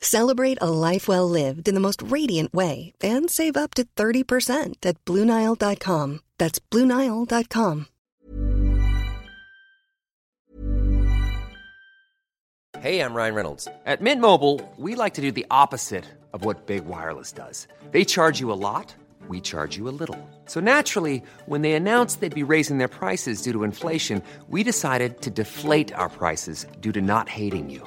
Celebrate a life well lived in the most radiant way and save up to 30% at BlueNile.com. That's BlueNile.com. Hey, I'm Ryan Reynolds. At Mint Mobile, we like to do the opposite of what Big Wireless does. They charge you a lot, we charge you a little. So naturally, when they announced they'd be raising their prices due to inflation, we decided to deflate our prices due to not hating you.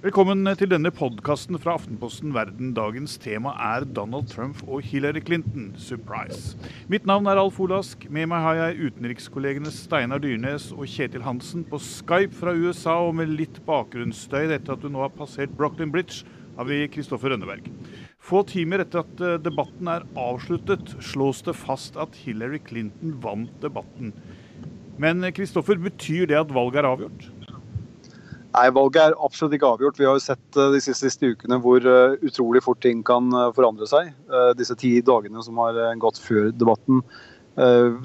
Velkommen til denne podkasten fra Aftenposten Verden. Dagens tema er Donald Trump og Hillary Clinton. Surprise. Mitt navn er Alf Olask. Med meg har jeg utenrikskollegene Steinar Dyrnes og Kjetil Hansen på Skype fra USA, og med litt bakgrunnsstøy etter at du nå har passert Brooklyn Bridge, har vi Kristoffer Rønneberg. Få timer etter at eh, debatten er avsluttet, slås det fast at Hillary Clinton vant debatten. Men Kristoffer, betyr det at valget er avgjort? Nei, Valget er absolutt ikke avgjort. Vi har jo sett eh, de siste, siste ukene hvor eh, utrolig fort ting kan eh, forandre seg. Disse ti dagene som har gått før debatten,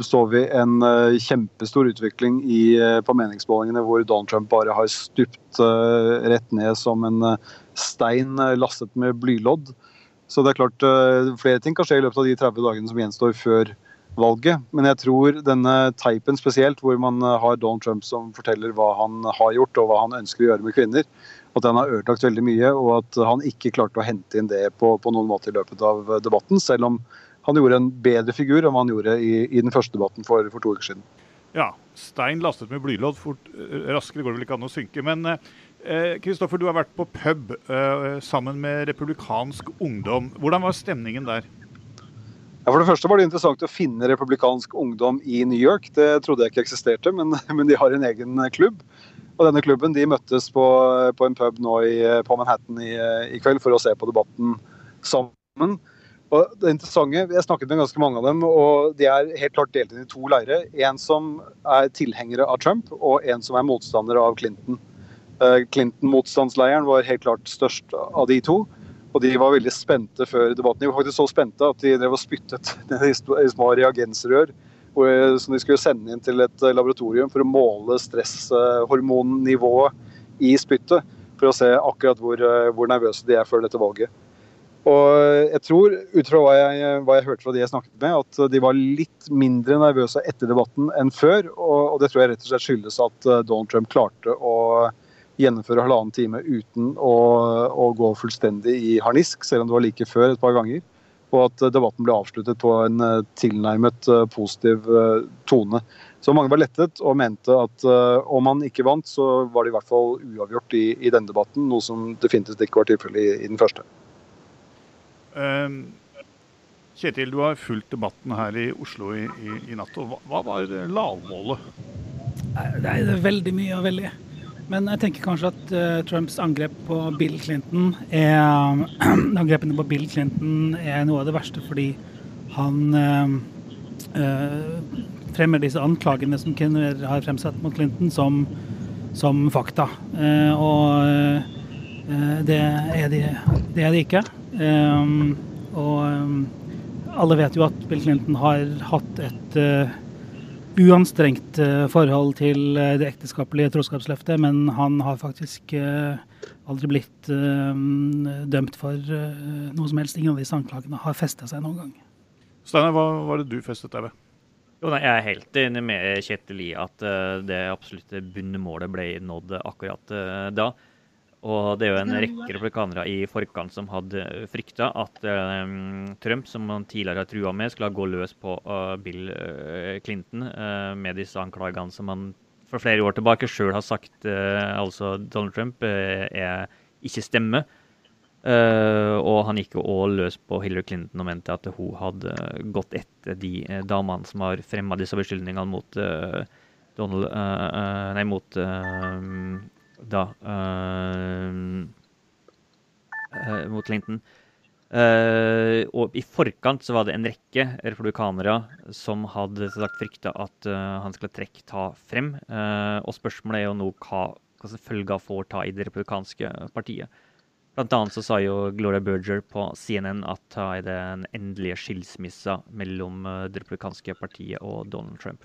så vi en kjempestor utvikling i, på meningsmålingene hvor Donald Trump bare har stupt rett ned som en stein lastet med blylodd. Så det er klart flere ting kan skje i løpet av de 30 dagene som gjenstår før valget. Men jeg tror denne typen spesielt, hvor man har Donald Trump som forteller hva han har gjort og hva han ønsker å gjøre med kvinner, at den har ødelagt veldig mye, og at han ikke klarte å hente inn det på, på noen måte i løpet av debatten, selv om han gjorde en bedre figur enn han gjorde i, i den første debatten for, for, to uker siden. Ja, stein lastet med blylodd. Fort, raskere går det vel ikke an å synke. Men Kristoffer, eh, du har vært på pub eh, sammen med republikansk ungdom. Hvordan var stemningen der? Ja, for det første var det interessant å finne republikansk ungdom i New York. Det trodde jeg ikke eksisterte, men, men de har en egen klubb. Og denne klubben de møttes på, på en pub nå i, på Manhattan i, i, kveld for å se på debatten sammen. Og det interessante, Jeg snakket med ganske mange av dem, og de er helt klart delt inn i to leirer. En som er tilhengere av Trump, og en som er motstander av Clinton. Clinton-motstandsleiren var helt klart størst av de to. Og de var veldig spente før debatten. De var faktisk så spente at de drev og spyttet i små reagensrør som de skulle sende inn til et laboratorium for å måle stresshormonnivået i spyttet. For å se akkurat hvor, hvor nervøse de er før dette valget. Og jeg tror, ut fra hva jeg, hva jeg, hørte fra de jeg snakket med, at de var litt mindre nervøse etter debatten enn før. Og, og det tror jeg rett og slett skyldes at Donald Trump klarte å gjennomføre halvannen time uten å, å, gå fullstendig i harnisk, selv om det var like før et par ganger. Og at debatten ble avsluttet på en eh, tilnærmet eh, positiv eh, tone. Så mange var lettet og mente at om han ikke vant, så var det i hvert fall uavgjort i, i denne debatten. Noe som definitivt ikke var tilfellet i, i, den første. Um, Kjetil, du har fulgt debatten her i Oslo i, i natt. og Hva, hva var lavmålet? Det er veldig mye og veldig. Men jeg tenker kanskje at uh, Trumps angrep på Bill Clinton er Angrepene på Bill Clinton er noe av det verste fordi han uh, uh, fremmer disse anklagene som Kenner har fremsatt mot Clinton, som, som fakta. og det er, de, det er de ikke. og alle vet jo at Bill Clinton har hatt et uanstrengt eh, forhold til eh, det ekteskapelige troskapsløftet, men han har faktisk eh, aldri blitt dømt for noe som helst. Ingen av disse anklagene har festa seg noen gang. Steinar, hva var det du festet deg ved? Jo, nei, jeg er helt enig med Kjetil i at det absolutte bunnemålet ble nådd akkurat da. Og det er jo en rekke republikanere i forkant som hadde frykta at uh, Trump, som han tidligere har trua med, skulle gå løs på uh, Bill uh, Clinton med disse anklagene som han for flere år tilbake sjøl har sagt altså Donald Trump er ikke stemmer. og han gikk jo òg løs på Hillary Clinton og mente at hun hadde gått etter de damene som har fremma disse beskyldningene mot Donald Nei, mot da uh, mot Clinton. Uh, og i forkant så var det en rekke republikanere som hadde sagt frykta at uh, han skulle trekke ta frem. og spørsmålet er jo nå hva, hva følger får ta i det republikanske partiet. Blant annet så sa jo Gloria Berger på CNN at da er det en endelige skilsmisse mellom det republikanske partiet og Donald Trump.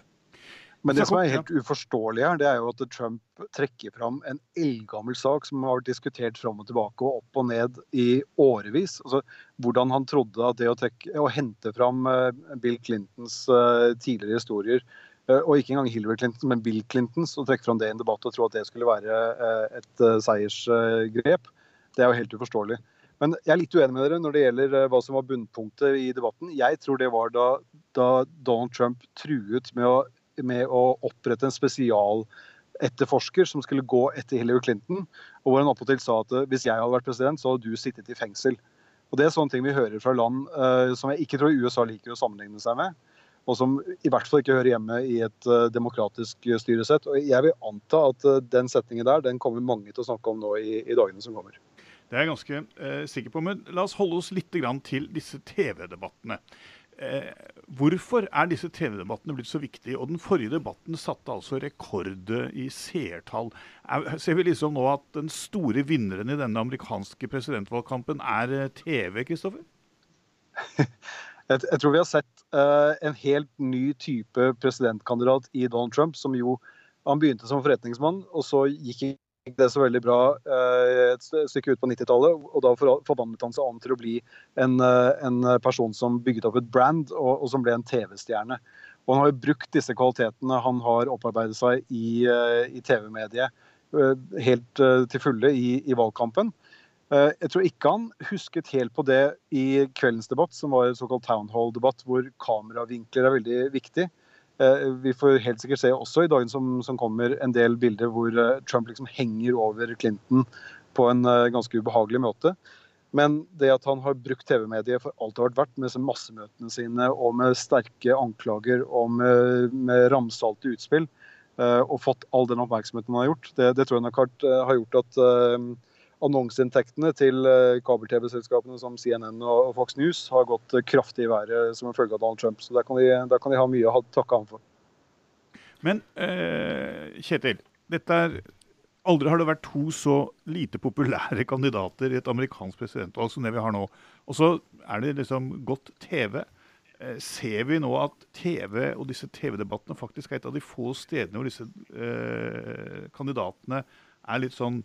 Men det som er helt uforståelig her, det er jo at Trump trekker fram en eldgammel sak som har vært diskutert fram og tilbake og opp og ned i årevis. Altså, hvordan han trodde at det å, trekke, å hente fram uh, Bill Clintons uh, tidligere historier, uh, og ikke engang Hillary Clinton, men Bill Clintons, og trekke fram det i en debatt og tro at det skulle være et seiersgrep, det er jo helt uforståelig. Men jeg er litt uenig med dere når det gjelder hva som var bunnpunktet i debatten. Jeg tror det var da, da Donald Trump truet med å med å opprette en spesialetterforsker som skulle gå etter Hillary Clinton, og hvor han opptil sa at eh, hvis jeg hadde vært president, så hadde du sittet i fengsel. Og Det er sånne ting vi hører fra land uh, som jeg ikke tror USA liker å sammenligne seg med. Og som i hvert fall ikke hører hjemme i et uh, demokratisk styresett. Og Jeg vil anta at uh, den setningen der den kommer mange til å snakke om nå i, i dagene som kommer. Det er jeg ganske sikker på. Men la oss holde oss litt til disse TV-debattene. Eh, hvorfor er disse TV-debattene blitt så viktige? Og Den forrige debatten satte altså rekord i seertall. Ser vi liksom nå at den store vinneren i denne amerikanske presidentvalgkampen er eh, TV, Kristoffer? Jeg, tror vi har sett uh, en helt ny type presidentkandidat i Donald Trump, som jo Han begynte som forretningsmann, og så gikk det så veldig bra eh, et stykke ut på 90-tallet. Og da forvandlet han seg om til å bli en, eh, en person som bygget opp et brand, og, og som ble en TV-stjerne. Og han har jo brukt disse kvalitetene han har opparbeidet seg i, eh, i TV-mediet helt til fulle i, i, valgkampen. Jeg tror ikke han husket helt på det i kveldens debatt, som var en såkalt town hall-debatt, hvor kameravinkler er veldig viktig. Eh, vi får helt sikkert se også i dagen som, som kommer en del bilder hvor eh, Trump liksom henger over Clinton på en eh, ganske ubehagelig måte. Men det at han har brukt TV-mediet for alt det har vært verdt, med massemøtene sine og med sterke anklager og med, med ramsalte utspill, og fått all den oppmerksomheten han har gjort, det, det tror jeg nok har gjort at annonseinntektene til eh, kabel-TV-selskapene som CNN og Fox News har gått eh, kraftig i været som en følge av Donald Trump. Så der kan de, der kan de ha mye å takke ham for. Men eh, Kjetil, er Aldri har det vært to så lite populære kandidater i et amerikansk presidentvalg som det vi har nå. Og så er det liksom godt TV. Eh, ser vi nå at TV og disse TV-debattene faktisk er et av de få stedene hvor disse eh, kandidatene er litt sånn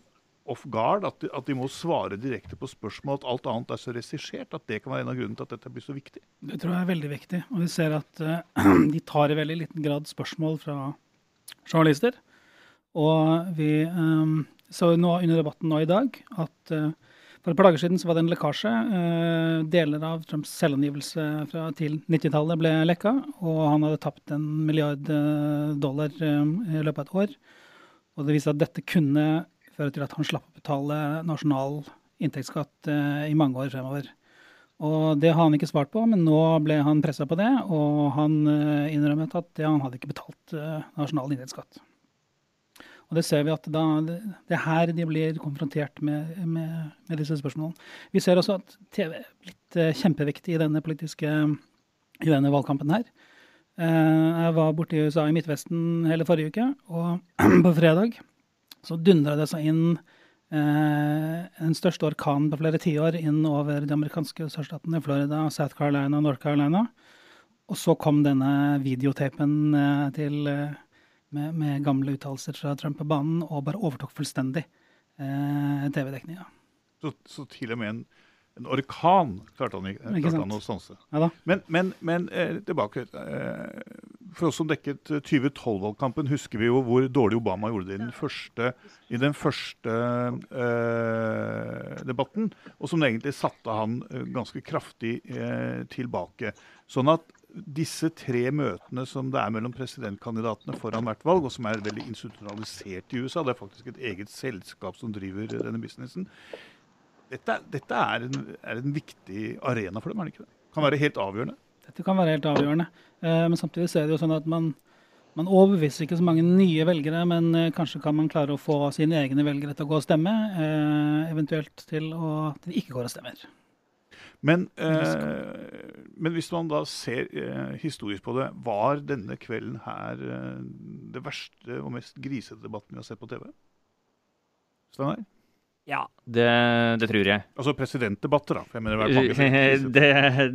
off guard, at de, at de, må svare direkte på spørsmål. At alt annet er så regissert. At det kan være en av grunnene til at dette blir så viktig. Det tror jeg er veldig viktig. Og vi ser at uh, de tar i veldig liten grad spørsmål fra journalister. Og vi um, så nå under debatten nå i dag at uh, for et par dager siden så var det en lekkasje. Uh, deler av Trumps selvangivelse fra, til 90-tallet ble lekka, og han hadde tapt en milliard dollar i løpet av et år. Og det viser at dette kunne føre til at han slapp å betale nasjonal inntektsskatt eh, i mange år fremover. Og Det har han ikke svart på, men nå ble han pressa på det. Og han eh, innrømmet at han hadde ikke betalt eh, nasjonal inntektsskatt. Og det ser vi at da, det, er her de blir konfrontert med, med, med, disse spørsmålene. Vi ser også at TV er blitt kjempeviktig i denne politiske i denne valgkampen her. Jeg var borte i USA i Midtvesten hele forrige uke, og på fredag så dundra det seg inn eh, den største orkanen på flere tiår inn over de amerikanske sørstatene Florida, South Carolina North Carolina. Og så kom denne videotapen til med, med gamle uttalelser fra Trump på banen, og bare overtok fullstendig eh, TV-dekninga. Så, så, til og med en, en orkan klarte han, klarte han å stanse. Ja men, men, men eh, tilbake. Eh, for oss som dekket 2012-valgkampen, husker vi jo hvor dårlig Obama gjorde det i den første, i den første eh, debatten. Og som egentlig satte han eh, ganske kraftig eh, tilbake. Sånn at disse tre møtene som det er mellom presidentkandidatene foran hvert valg, og som er veldig institusjonalisert i USA, det er faktisk et eget selskap som driver denne businessen, dette, dette er, en, er, en, viktig arena for dem, er det ikke det? Kan være helt avgjørende? Dette kan være helt avgjørende. Eh, men samtidig er det jo sånn at man, man overbeviser ikke så mange nye velgere, men eh, kanskje kan man klare å få sine egne velgere til å gå og stemme, eh, eventuelt til å, til de ikke går og stemmer. Men, eh, men, hvis man da ser eh, historisk på det, var denne kvelden her eh, det verste og mest grisete debatten vi har sett på TV? Steinar? Ja, det, det, tror jeg. Altså presidentdebatter, da? For jeg mener, det, det,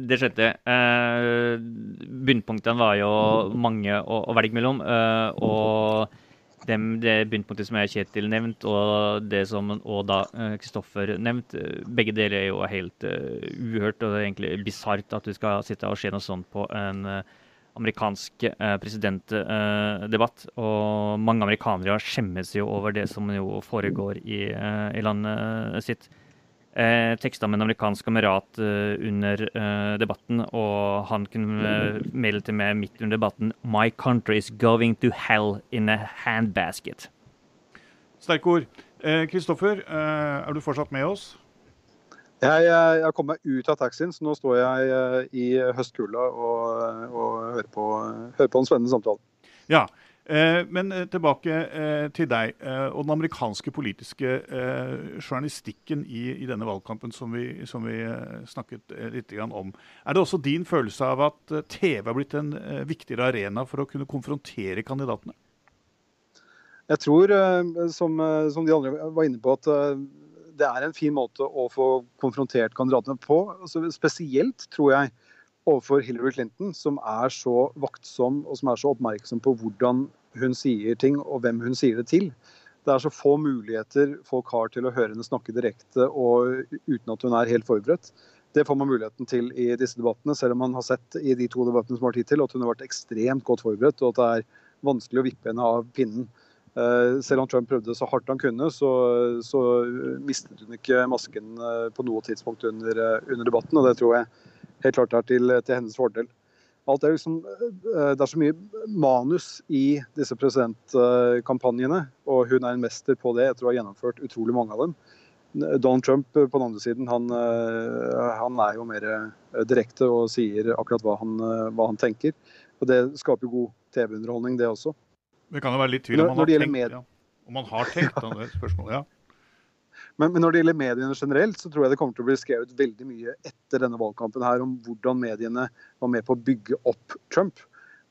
det skjedde. jeg. Eh, bunnpunktene var jo mange å, å velge mellom. Eh, og dem, det bunnpunktet som jeg Kjetil nevnt, og det som og da Kristoffer uh, nevnt, begge deler er jo helt uh, uhørt. Og det er egentlig bisart at du skal sitte og se noe sånt på en uh, amerikansk presidentdebatt. og mange amerikanere skjemmes jo over det som jo foregår i, i landet sitt eh, teksta med en amerikansk kamerat eh, under eh, debatten, og han kunne eh, melde til meg midt under debatten My country is going to hell in a handbasket. Sterke ord. Kristoffer, eh, er du fortsatt med oss? Jeg, jeg, jeg kom meg ut av taxien, så nå står jeg eh, i høstkulda og, og hører, på, hører, på, en spennende samtale. Ja, Eh, men eh, tilbake eh, til deg og den amerikanske politiske journalistikken i, i denne valgkampen som vi, som vi snakket litt om. Er det også din følelse av at TV har blitt en viktigere arena for å kunne konfrontere kandidatene? Jeg tror, som, som de andre var inne på, at det er en fin måte å få konfrontert kandidatene på. Altså, spesielt, tror jeg, overfor Hillary Clinton, som er så vaktsom og som er så oppmerksom på hvordan hun sier ting og hvem hun sier det til. Det er så få muligheter folk har til å høre henne snakke direkte og uten at hun er helt forberedt. Det får man muligheten til i disse debattene, selv om man har sett i de to debattene som har tid til, at hun har vært ekstremt godt forberedt, og at det er vanskelig å vippe henne av pinnen. Eh, selv om Trump prøvde så hardt han kunne, så, så mistet hun ikke masken eh, på noe tidspunkt under, eh, under, debatten. Og det tror jeg helt klart er til, til hennes fordel. Alt er liksom, det er så mye manus i disse presidentkampanjene, og hun er en mester på det etter å ha gjennomført utrolig mange av dem. Donald Trump på den andre siden, han, han er jo mer direkte og sier akkurat hva han, hva han tenker. Og Det skaper god TV-underholdning, det også. Det kan jo være litt tvil om, man, har tenkt, ja. om man har tenkt, det spørsmålet. ja. Men, men, når det gjelder mediene generelt, så tror jeg det kommer til å bli skrevet veldig mye etter denne valgkampen her om hvordan mediene var med på å bygge opp Trump,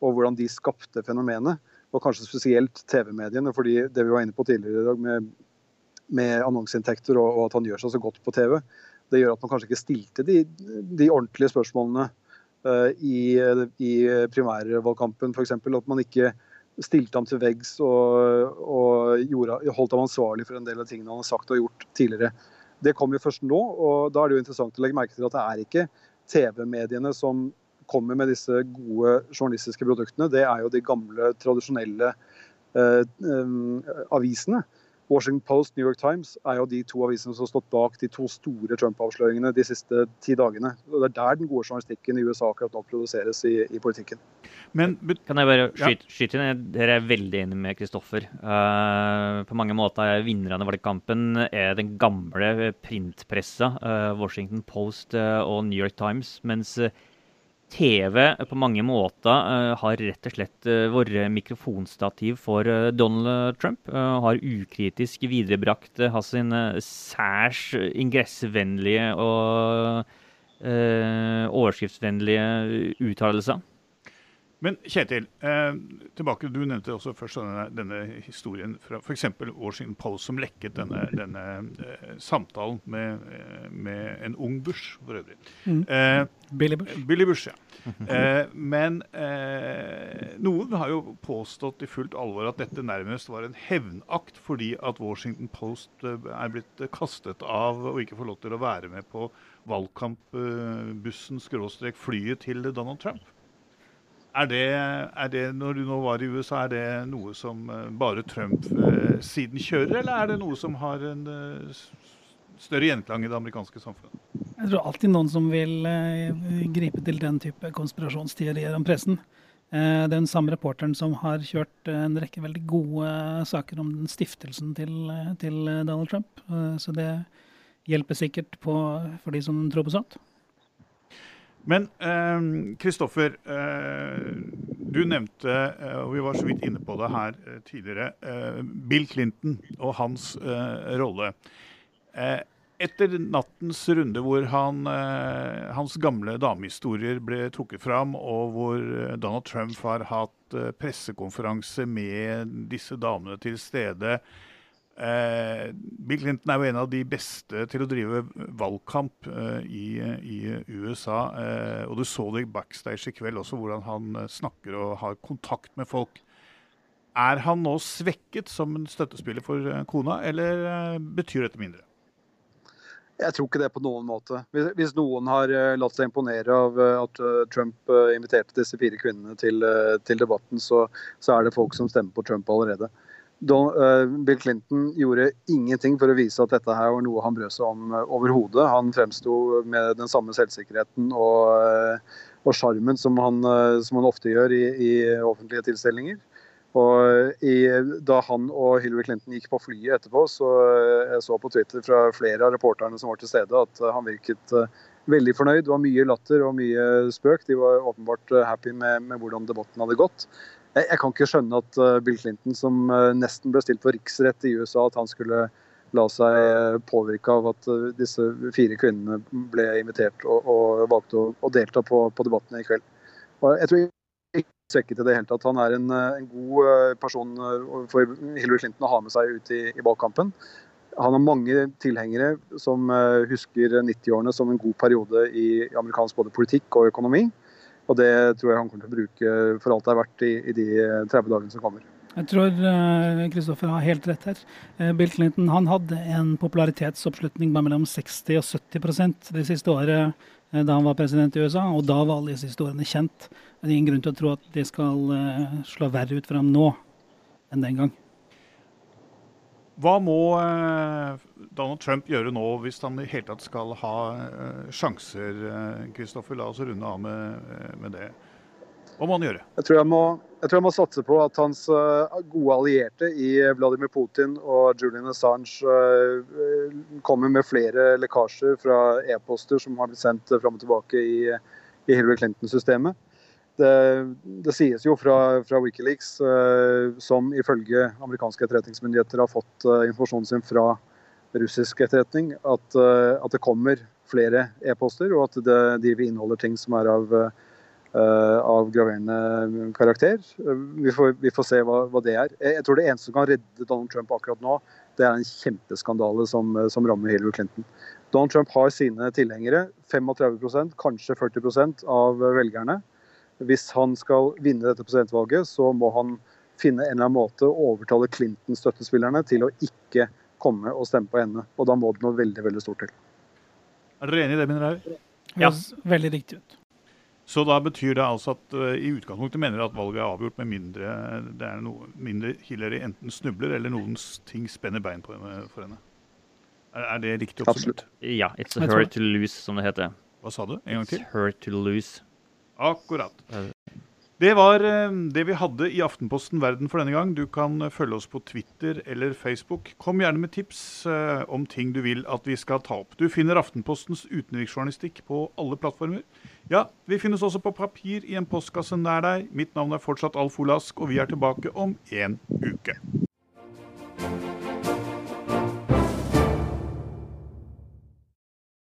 og hvordan de skapte fenomenet. Og kanskje spesielt TV-mediene, fordi det vi var inne på tidligere i dag med, med annonseinntekter og, og, at han gjør seg så godt på TV, det gjør at man kanskje ikke stilte de, de ordentlige spørsmålene uh, i, i primærvalgkampen, f.eks. At man ikke stilte ham til veggs og, og gjorde, holdt ham ansvarlig for en del av tingene han har sagt og gjort tidligere. Det kommer jo først nå, og da er det jo interessant å legge merke til at det er ikke TV-mediene som kommer med disse gode journalistiske produktene. Det er jo de gamle, tradisjonelle eh, eh, avisene. Washington Post, New York Times er jo de to avisene som har stått bak de to store Trump-avsløringene de siste ti dagene. Og Det er der den gode journalistikken i USA akkurat nå produseres i, i politikken. Men, kan jeg bare skyte, ja. skyte inn? Dere er veldig enig med Kristoffer. Uh, på mange måter er vinnerne av valgkampen er den gamle printpressa, uh, Washington Post uh, og New York Times. mens TV på mange måter uh, har rett og slett uh, vært mikrofonstativ for uh, Donald Trump. har ukritisk viderebrakt hans særs ingressvennlige og overskriftsvennlige uttalelser. Men Kjetil, eh, tilbake, du nevnte også først denne, denne historien fra f.eks. Washington Post som lekket denne, denne eh, samtalen med, eh, med, en ung Bush, for øvrig. Mm. Eh, Billy Bush. Billy Bush, ja. Eh, men eh, noen har jo påstått i fullt alvor at dette nærmest var en hevnakt fordi at Washington Post er blitt kastet av og ikke får lov til å være med på valgkampbussen skråstrek flyet til Donald Trump. Er det, er det, når du nå var i USA, er det noe som eh, bare Trump-siden eh, kjører, eller er det noe som har en eh, større gjenklang i det amerikanske samfunnet? Jeg tror alltid noen som vil gripe til den type konspirasjonsteorier om pressen. Den samme reporteren som har kjørt en rekke veldig gode saker om stiftelsen til, til Donald Trump. Så det hjelper sikkert på, for de som tror på sånt. Men Kristoffer, eh, du nevnte, eh, og vi var så vidt inne på det her eh, tidligere, Bill Clinton og hans rolle. etter nattens runde hvor han, hans gamle damehistorier ble trukket fram, og hvor Donald Trump har hatt pressekonferanse med disse damene til stede, Bill Clinton er jo en av de beste til å drive valgkamp eh, i, i, USA. Eh, og du så det backstage i kveld også, hvordan han eh, snakker og har kontakt med folk. Er han nå svekket som en støttespiller for eh, kona, eller eh, betyr dette mindre? Jeg tror ikke det på noen måte. Hvis noen har latt seg imponere av at Trump inviterte disse fire kvinnene til, til debatten, så, så, er det folk som stemmer på Trump allerede. Eh, Bill Clinton gjorde ingenting for å vise at dette her var noe han brød seg om eh, overhodet. Han fremsto med den samme selvsikkerheten og sjarmen som, som, han ofte gjør i, i offentlige tilstelninger. Og i, da han og Hillary Clinton gikk på flyet etterpå, så jeg så på Twitter fra flere av reporterne som var til stede, at han virket veldig fornøyd. Det var mye latter og mye spøk. De var åpenbart happy med, med hvordan debatten hadde gått. Jeg, jeg, kan ikke skjønne at uh, Bill Clinton, som uh, nesten ble stilt for riksrett i USA, at han skulle la seg uh, påvirke av at disse fire kvinnene ble invitert og, og valgte å, å delta på, på, debattene i kveld. Og jeg tror ikke svekket i det hele tatt. Han er en, en god person for Hillary Clinton å ha med seg ut i, i valgkampen. Han har mange tilhengere som husker 90-årene som en god periode i amerikansk både politikk og økonomi. Og det tror jeg han kommer til å bruke for alt det er verdt i, i de 30 dagene som kommer. Jeg tror Kristoffer uh, har helt rett her. Uh, Bill Clinton han hadde en popularitetsoppslutning på mellom 60 og 70 det siste året da han var president i USA, og da var alle disse historiene kjent. Det er ingen grunn til å tro at de skal slå verre ut for ham nå enn den gang. Hva må eh, Donald Trump gjøre nå hvis han i hele tatt skal ha eh, sjanser? Kristoffer, la oss runde av med, eh, med, det. Hva må han gjøre? Jeg tror han må, jeg må satse på at hans gode allierte i Vladimir Putin og Julian Assange kommer med flere lekkasjer fra e-poster som har blitt sendt fram og tilbake i, i Hillary Clinton-systemet. Det, det, sies jo fra, fra Wikileaks, eh, som ifølge amerikanske etterretningsmyndigheter har fått eh, informasjonen sin fra russisk etterretning, at, eh, at det kommer flere e-poster, og at det, de inneholder ting som er av, eh, av graverende karakter. Vi får, vi får se hva, hva, det er. Jeg tror det eneste som kan redde Donald Trump akkurat nå, det er en kjempeskandale som, som rammer Hillary Clinton. Donald Trump har sine tilhengere. 35% kanskje 40% av velgerne. Hvis han skal vinne dette presidentvalget, så må han finne en eller annen måte å overtale Clinton-støttespillerne til å ikke komme og stemme på henne. Og da må det noe veldig veldig stort til. Er dere enig i det, mine damer? Ja. Veldig riktig ut. Så da betyr det altså at uh, i utgangspunktet mener dere at valget er avgjort med mindre det er noe, mindre Hillary enten snubler eller noen ting spenner bein på henne, for henne? Er, er det riktig oppsummert? Ja. It's a her to lose, som det heter. Hva sa du? En gang til? It's her to lose. Akkurat. Det var eh, det vi hadde i Aftenposten Verden for denne gang. Du kan eh, følge oss på Twitter eller Facebook. Kom gjerne med tips eh, om ting du vil at vi skal ta opp. Du finner Aftenpostens utenriksjournalistikk på alle plattformer. Ja, vi finnes også på papir i en postkasse nær deg. Mitt navn er fortsatt Alf Olask, og vi er tilbake om en uke.